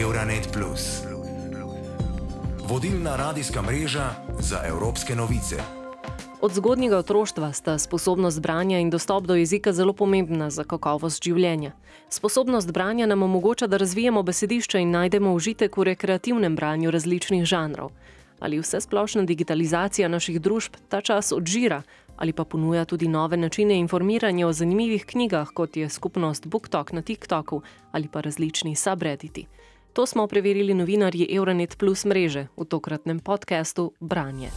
Euronet. Vodilna radijska mreža za evropske novice. Od zgodnjega otroštva sta sposobnost branja in dostop do jezika zelo pomembna za kakovost življenja. Sposobnost branja nam omogoča, da razvijemo besedišče in najdemo užitek v rekreativnem branju različnih žanrov. Ali vse splošna digitalizacija naših družb ta čas odžira, ali pa ponuja tudi nove načine informiranja o zanimivih knjigah, kot je skupnost BookTok na TikToku ali pa različni subredditi. To smo preverili novinarji Euronet Plus mreže v tokratnem podkastu Branje.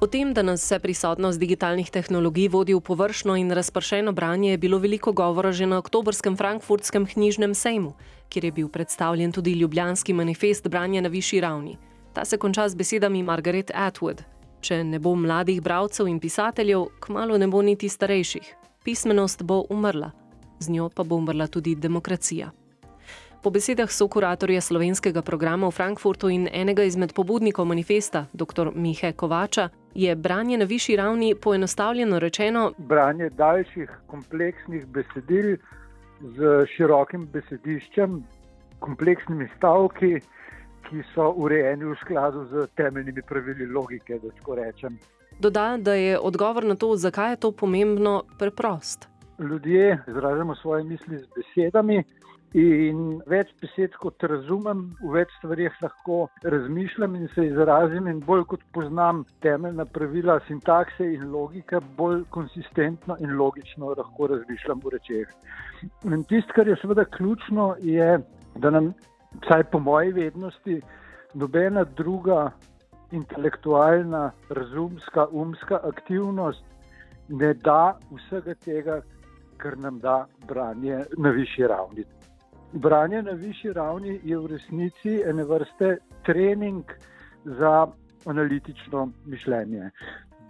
O tem, da nas vse prisotnost digitalnih tehnologij vodi v površno in razpršeno branje, je bilo veliko govora že na oktobrskem frankfurtskem knjižnem sejmu, kjer je bil predstavljen tudi ljubljanski manifest branja na višji ravni. Ta se konča z besedami Margaret Atwood, Če ne bo mladih bralcev in pisateljev, kmalo ne bo niti starejših. Pismenost bo umrla, z njo pa bo umrla tudi demokracija. Po besedah sokuratorja slovenskega programa v Frankfurtu in enega izmed pobudnikov manifesta, dr. Mihe Kovača, je branje na višji ravni poenostavljeno rečeno: Branje daljših, kompleksnih besedil z širokim besediščem, kompleksnimi stavki ki so urejeni v skladu z temeljnimi pravili logike. Da Doda, da je odgovor na to, zakaj je to pomembno, preprost. Ljudje izražamo svoje misli z besedami. In več besed, kot razumem, v več stvarih lahko razmišljam in se izrazim, in bolj kot poznam temeljna pravila sintakse in logike, bolj konsistentno in logično lahko razmišljam v rečeh. In tisto, kar je seveda ključno, je, da nam vsaj po moji vednosti, nobena druga intelektualna, razumska, umska aktivnost ne da vsega tega, kar nam da branje na višji ravni. Branje na višji ravni je v resnici ene vrste trening za analitično mišljenje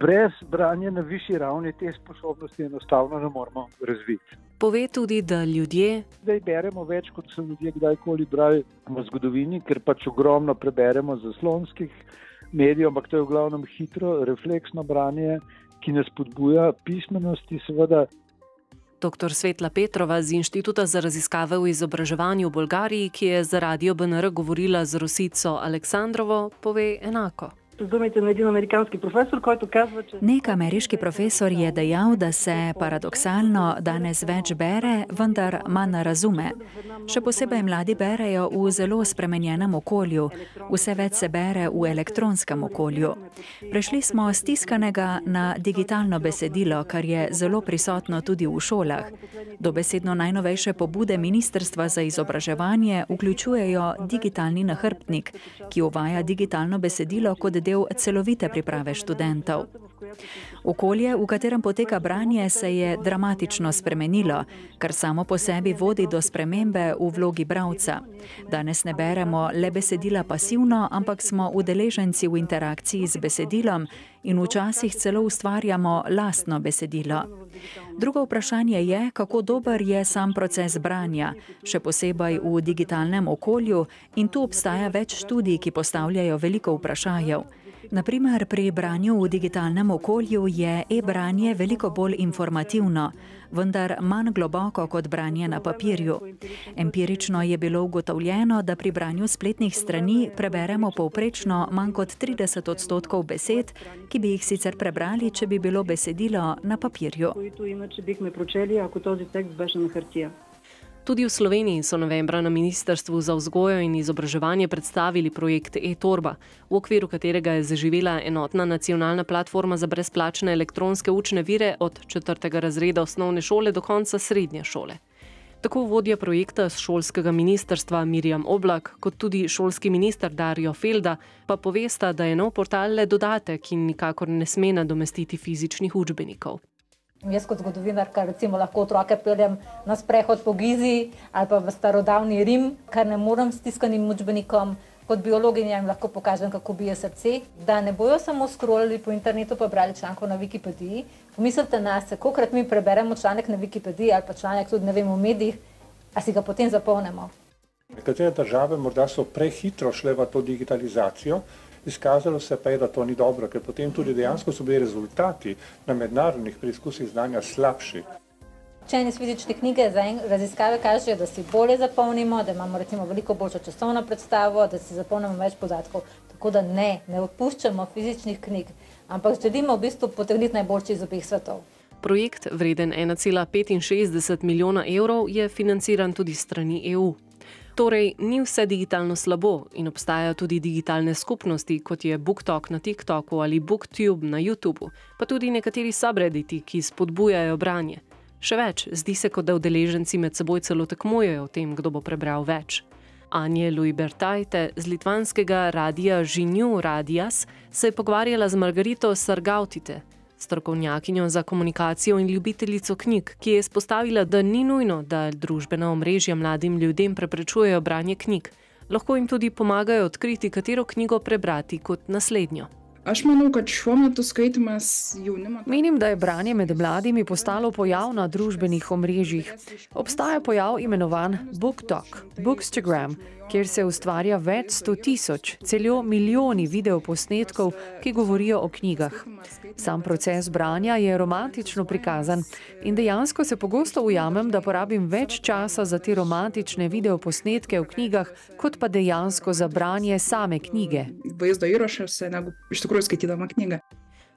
brez branja na višji ravni te sposobnosti enostavno ne moremo razviti. Pove tudi, da ljudje. Zdaj beremo več, kot so ljudje kdajkoli brali v zgodovini, ker pač ogromno preberemo za slonskih medijev, ampak to je v glavnem hitro, refleksno branje, ki nas spodbuja pismenosti, seveda. Dr. Svetla Petrova z Inštituta za raziskave v izobraževanju v Bolgariji, ki je za radio BNR govorila z Rosico Aleksandrovo, pove enako думите на един американски професор, който казва, че... Nek ameriški profesor je dejal, da se paradoksalno danes več bere, vendar manj razume. Še posebej mladi berejo v zelo spremenjenem okolju, vse več se bere v elektronskem okolju. Prešli smo z tiskanega na digitalno besedilo, kar je zelo prisotno tudi v šolah. Dobesedno najnovejše pobude Ministrstva za izobraževanje vključujejo digitalni nahrbtnik, ki uvaja digitalno besedilo kot del del celovite priprave študentov. Okolje, v katerem poteka branje, se je dramatično spremenilo, kar samo po sebi vodi do spremembe v vlogi bravca. Danes ne beremo le besedila pasivno, ampak smo udeleženci v interakciji z besedilom in včasih celo ustvarjamo lastno besedilo. Drugo vprašanje je, kako dober je sam proces branja, še posebej v digitalnem okolju, in tu obstaja več študij, ki postavljajo veliko vprašajev. Naprimer, pri branju v digitalnem okolju je e-branje veliko bolj informativno, vendar manj globoko kot branje na papirju. Empirično je bilo ugotovljeno, da pri branju spletnih strani preberemo povprečno manj kot 30 odstotkov besed, ki bi jih sicer prebrali, če bi bilo besedilo na papirju. Tudi v Sloveniji so novembra na Ministrstvu za vzgojo in izobraževanje predstavili projekt e-torba, v okviru katerega je zaživela enotna nacionalna platforma za brezplačne elektronske učne vire od četrtega razreda osnovne šole do konca srednje šole. Tako vodja projekta z šolskega ministrstva Mirjam Oblak, kot tudi šolski minister Dario Felda, pa povesta, da je nov portal le dodatek in nikakor ne sme nadomestiti fizičnih učbenikov. Jaz kot zgodovinarka lahko otroke peljem na sprehod po Gizi ali pa v starodavni Rim, kar ne morem s tiskanim učbenikom. Kot biologinja jim lahko pokažem, kako bije srce, da ne bojo samo scrollali po internetu pa brali člankov na Wikipediji. Pomislite na se, kolikrat mi preberemo članek na Wikipediji ali pa članek tudi ne vem v medijih, a si ga potem zapolnemo. Nekatere države morda so prehitro šle v to digitalizacijo, Izkazalo se pa je, da to ni dobro, ker potem tudi dejansko so bili rezultati na mednarodnih preizkusih znanja slabši. učenje iz fizične knjige, raziskave kažejo, da si bolje zapomnimo, da imamo recimo veliko boljšo časovno predstavo, da si zapomnimo več podatkov. Tako da ne, ne opuščamo fizičnih knjig, ampak želimo v bistvu potegniti najboljši iz obeh svetov. Projekt, vreden 1,65 milijona evrov, je financiran tudi strani EU. Torej, ni vse digitalno slabo in obstajajo tudi digitalne skupnosti, kot je BookTok na TikToku ali BookTube na YouTubu, pa tudi nekateri subredditi, ki spodbujajo branje. Še več, zdi se, kot da udeleženci med seboj celo tekmujejo o tem, kdo bo prebral več. Anja Luibertajte z litvanskega radia Žinju Radias se je pogovarjala z Margarito Sargautite, strokovnjakinjo za komunikacijo in ljubiteljico knjig, ki je izpostavila, da ni nujno, da družbena omrežja mladim ljudem preprečujejo branje knjig, lahko jim tudi pomagajo odkriti, katero knjigo prebrati kot naslednjo. Aš manau, kad šiuo metu skaitimas jaunimo. Menim, da je branje med mladimi postalo pojav na družbenih omrežjih. Obstaja pojav imenovan BookTok, Bookstagram, kjer se ustvarja več sto tisoč, celo milijoni videoposnetkov, ki govorijo o knjigah. Sam proces branja je romantično prikazan in dejansko se pogosto ujamem, da porabim več časa za te romantične videoposnetke v knjigah, kot pa dejansko za branje same knjige.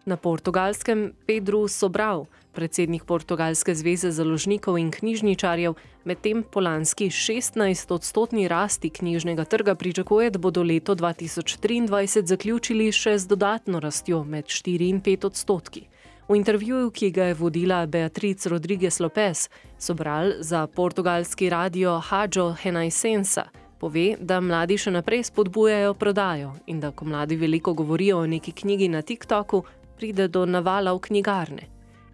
Na portugalskem Pedro Sobral predsednik Portugalske zveze založnikov in knjižničarjev, medtem po lanski 16-odstotni rasti knjižnega trga pričakuje, da bodo leto 2023 zaključili še z dodatno rastjo med 4 in 5 odstotki. V intervjuju, ki ga je vodila Beatriz Rodriguez Lopez, Sobral za portugalski radio Hadjo Henaisensa. Pove, da mladi še naprej spodbujajo prodajo in da, ko mladi veliko govorijo o neki knjigi na TikToku, pride do navala v knjigarne.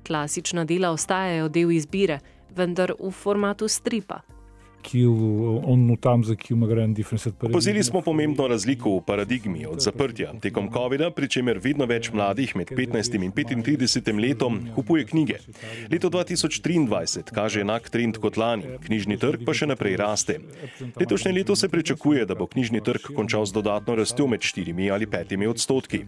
Klasična dela ostajajo del izbire, vendar v formatu stripa. Opazili smo pomembno razliko v paradigmi od zaprtja tekom COVID-a, pri čemer vedno več mladih med 15 in 35 letom kupuje knjige. Leto 2023 kaže enak trend kot lani, knjižni trg pa še naprej raste. Letošnje leto se pričakuje, da bo knjižni trg končal z dodatno rastjo med 4 ali 5 odstotki.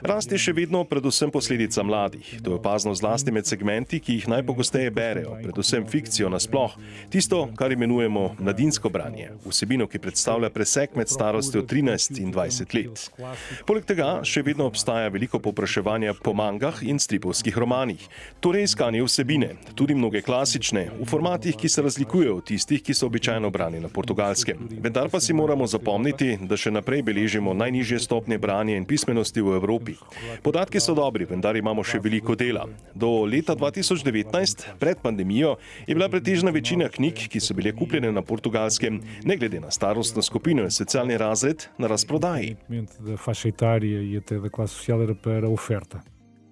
Rast je še vedno predvsem posledica mladih. To je opazno zlasti med segmenti, ki jih najpogosteje berejo, predvsem fikcijo nasploh, tisto, kar imenujemo mladinsko branje, vsebino, ki predstavlja presek med starostjo 13 in 20 let. Poleg tega še vedno obstaja veliko popraševanja po mangah in stripovskih romanih, torej iskanje vsebine, tudi mnoge klasične, v formatih, ki se razlikujejo od tistih, ki so običajno brani na portugalskem. Vendar pa si moramo zapomniti, da še naprej beležimo najnižje stopnje branja in pismenosti v Evropi. Podatki so dobri, vendar imamo še veliko dela. Do leta 2019, pred pandemijo, je bila pretežna večina knjig, ki so bile kupljene na portugalskem, ne glede na starostno skupino in socialni razred, na razprodaji.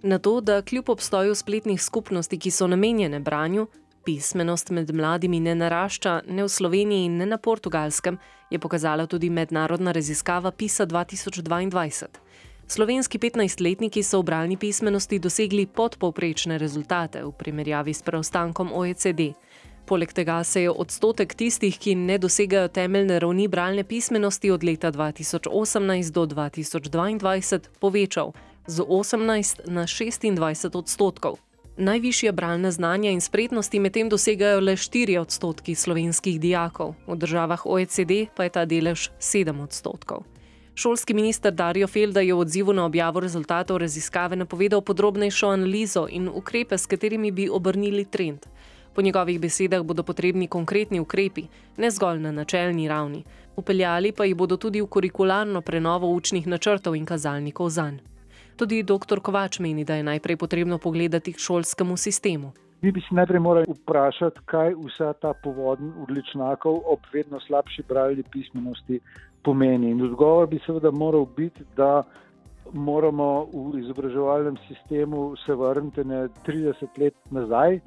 Na to, da kljub obstoju spletnih skupnosti, ki so namenjene branju, pismenost med mladimi ne narašča ne v Sloveniji ne na portugalskem, je pokazala tudi mednarodna raziskava PISA 2022. Slovenski 15-letniki so v bralni pismenosti dosegli podpovprečne rezultate v primerjavi s preostankom OECD. Poleg tega se je odstotek tistih, ki ne dosegajo temeljne ravni bralne pismenosti od leta 2018 do 2022, povečal z 18 na 26 odstotkov. Najvišje bralne znanja in spretnosti medtem dosegajo le 4 odstotki slovenskih dijakov, v državah OECD pa je ta delež 7 odstotkov. Šolski minister Dario Felda je v odzivu na objavo rezultatov raziskave napovedal podrobnejšo analizo in ukrepe, s katerimi bi obrnili trend. Po njegovih besedah bodo potrebni konkretni ukrepi, ne zgolj na načelni ravni, upeljali pa jih bodo tudi v kurikularno prenovo učnih načrtov in kazalnikov zanj. Tudi dr. Kovač meni, da je najprej potrebno pogledati k šolskemu sistemu. Mi bi se najprej morali vprašati, kaj vsa ta povodn odličnjakov ob vedno slabši bralni pismenosti pomeni. In odgovor bi seveda moral biti, da moramo v izobraževalnem sistemu se vrniti na 30 let nazaj,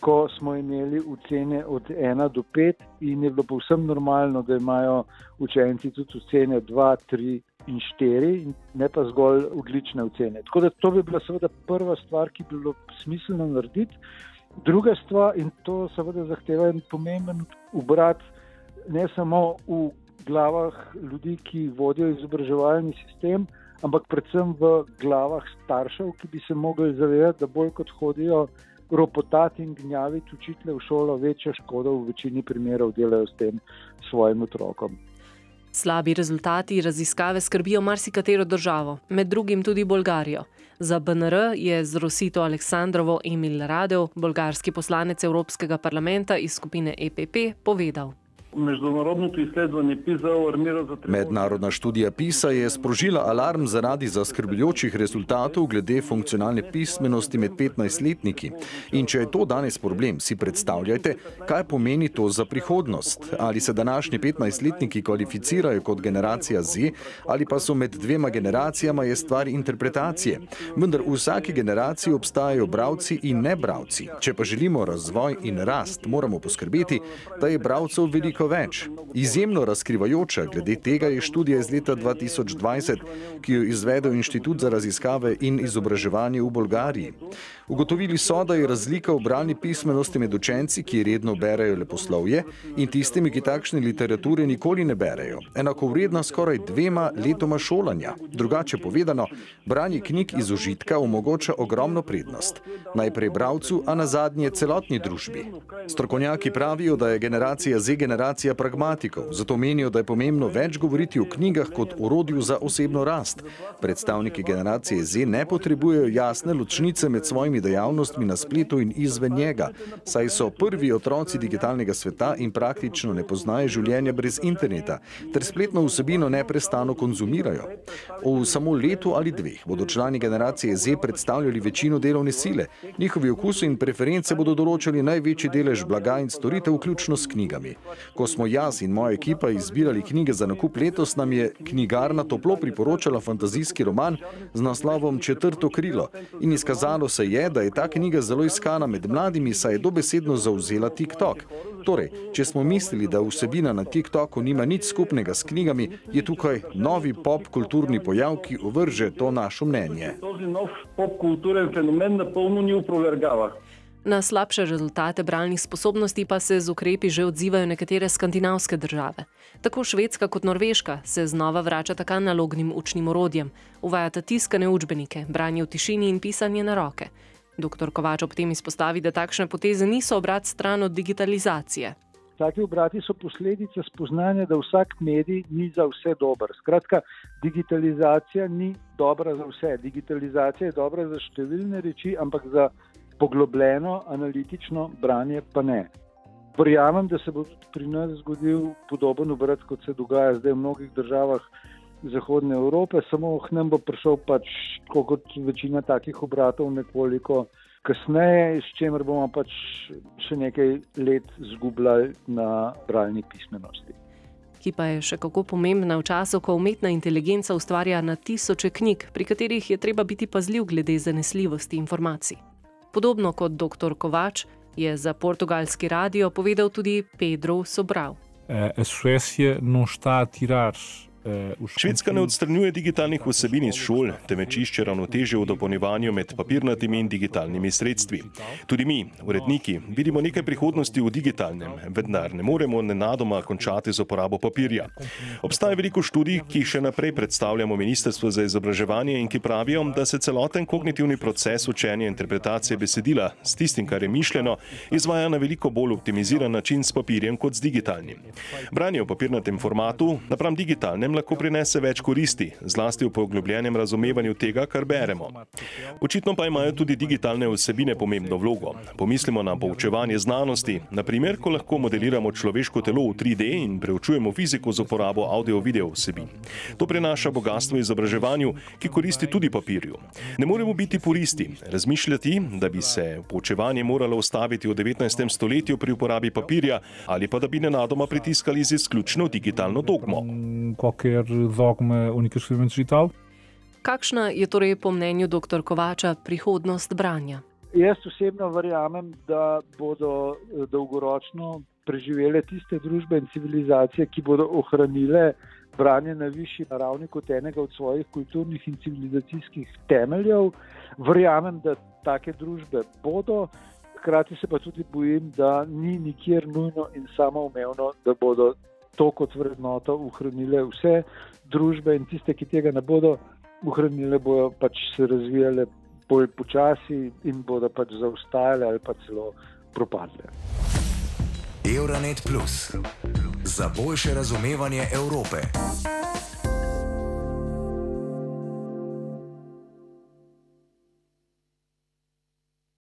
ko smo imeli ocene od 1 do 5 in je bilo povsem normalno, da imajo učenci tudi ocene 2, 3 in 4, ne pa zgolj odlične ocene. Tako da to bi bila seveda prva stvar, ki bi bilo smiselno narediti. Druga stvar, in to seveda zahteva en pomemben obrat, ne samo v glavah ljudi, ki vodijo izobraževalni sistem, ampak predvsem v glavah staršev, ki bi se mogli zavedati, da bolj kot hodijo ropotati in gnjaviti učitelje v šolo, večjo škodo v večini primerov delajo s tem svojim otrokom. Slabi rezultati raziskave skrbijo marsikatero državo, med drugim tudi Bolgarijo. Za BNR je z Rosito Aleksandrovo Emil Radev, bolgarski poslanec Evropskega parlamenta iz skupine EPP, povedal. Международното изследване ПИЗа алармира за тревога. Mednarodna študija PISA je sprožila alarm zaradi zaskrbljujočih rezultatov glede funkcionalne pismenosti med 15-letniki. In če je to danes problem, si predstavljajte, kaj pomeni to za prihodnost. Ali se današnji 15-letniki kvalificirajo kot generacija Z, ali pa so med dvema generacijama, je stvar interpretacije. Vendar v vsaki generaciji obstajajo bravci in nebravci. Če pa želimo razvoj in rast, moramo poskrbeti, da je bravcev veliko veliko več. Izjemno razkrivajoča glede tega je študija iz leta 2020, ki jo je izvedel Inštitut za raziskave in izobraževanje v Bolgariji. Ugotovili so, da je razlika v bralni pismenosti med učenci, ki redno berajo leposlovje, in tistimi, ki takšne literature nikoli ne berajo, enako vredna skoraj dvema letoma šolanja. Drugače povedano, branje knjig iz užitka omogoča ogromno prednost. Najprej bravcu, a na zadnje celotni družbi. Strokovnjaki pravijo, da je generacija Z generacija pragmatikov, zato menijo, da je pomembno več govoriti o knjigah kot orodju za osebno rast. Predstavniki generacije Z ne potrebujejo jasne ločnice med svojimi dejavnostmi na spletu in izven njega, saj so prvi otroci digitalnega sveta in praktično ne poznajo življenja brez interneta, ter spletno vsebino neprestano konzumirajo. V samo letu ali dveh bodo člani generacije Z predstavljali večino delovne sile, njihovi okusi in preference bodo določali največji delež blaga in storitev, vključno s knjigami. Ko smo jaz in moja ekipa izbirali knjige za nakup letos, nam je knjigarna toplo priporočala fantazijski roman z naslovom Četrto krilo in izkazalo se je, da je ta knjiga zelo iskana med mladimi, saj je dobesedno zauzela TikTok. Torej, če smo mislili, da vsebina na TikToku nima nič skupnega s knjigami, je tukaj novi pop kulturni pojav, ki ovrže to našo mnenje. To je nov pop kulturen fenomen, napolno ni uprovergava. Na slabše rezultate bralnih sposobnosti pa se z ukrepi že odzivajo nekatere skandinavske države. Tako Švedska kot Norveška se znova vračata k analognim učnim orodjem, uvajata tiskane učbenike, branje v tišini in pisanje na roke. Dr. Kovač ob tem izpostavi, da takšne poteze niso obrat stran od digitalizacije. Taki obrati so posledica spoznanja, da vsak medij ni za vse dober. Skratka, digitalizacija ni dobra za vse. Digitalizacija je dobra za številne reči, ampak za poglobljeno, analitično branje pa ne. Verjamem, da se bo pri nas zgodil podoben obrat, kot se dogaja zdaj v mnogih državah Zahodne Evrope, samo k nam bo prišel pač, kot večina takih obratov, nekoliko kasneje, s čimer bomo pač še nekaj let zgubljali na bralni pismenosti. Ki pa je še kako pomembna v času, ko umetna inteligenca ustvarja na tisoče knjig, pri katerih je treba biti pazljiv glede zanesljivosti informacij. Podobno kot dr. Kovač je za portugalski radio povedal tudi Pedro Sobral. A Suécia não está a tirar Švedska ne odstranjuje digitalnih vsebin iz šol, temveč išče ravnoteže v dopolnjevanju med papirnatimi in digitalnimi sredstvi. Tudi mi, uredniki, vidimo nekaj prihodnosti v digitalnem, vendar ne moremo nenadoma končati z uporabo papirja. Obstaja veliko študij, ki jih še naprej predstavljamo Ministrstvo za izobraževanje in ki pravijo, da se celoten kognitivni proces učenja in interpretacije besedila s tistim, kar je mišljeno, izvaja na veliko bolj optimiziran način s papirjem kot s digitalnim. Branje v papirnatem formatu napram digitalnem nam lahko prinese več koristi, zlasti v poglobljenem razumevanju tega, kar beremo. Očitno pa imajo tudi digitalne vsebine pomembno vlogo. Pomislimo na poučevanje znanosti, naprimer, ko lahko modeliramo človeško telo v 3D in preučujemo fiziko z uporabo audio-video vsebin. To prinaša bogatstvo izobraževanju, ki koristi tudi papirju. Ne moremo biti puristi, razmišljati, da bi se poučevanje moralo ustaviti v 19. stoletju pri uporabi papirja ali pa da bi nenadoma pritiskali z izključno digitalno dogmo. Qualquer dogma única exclusivamente digital. Kakšna je torej po mnenju dr. Kovača prihodnost branja? Jaz osebno verjamem, da bodo dolgoročno preživele tiste družbe in civilizacije, ki bodo ohranile branje na višji ravni kot enega od svojih kulturnih in civilizacijskih temeljev. Verjamem, da take družbe bodo. Hkrati se pa tudi bojim, da ni nikjer nujno in samoumevno, da bodo to kot vrednoto ohranile vse družbe in tiste, ki tega ne bodo ohranile, bodo pač se razvijale bolj počasi in bodo pač zaostajale ali pa celo propadle. Euronet Plus za boljše razumevanje Evrope.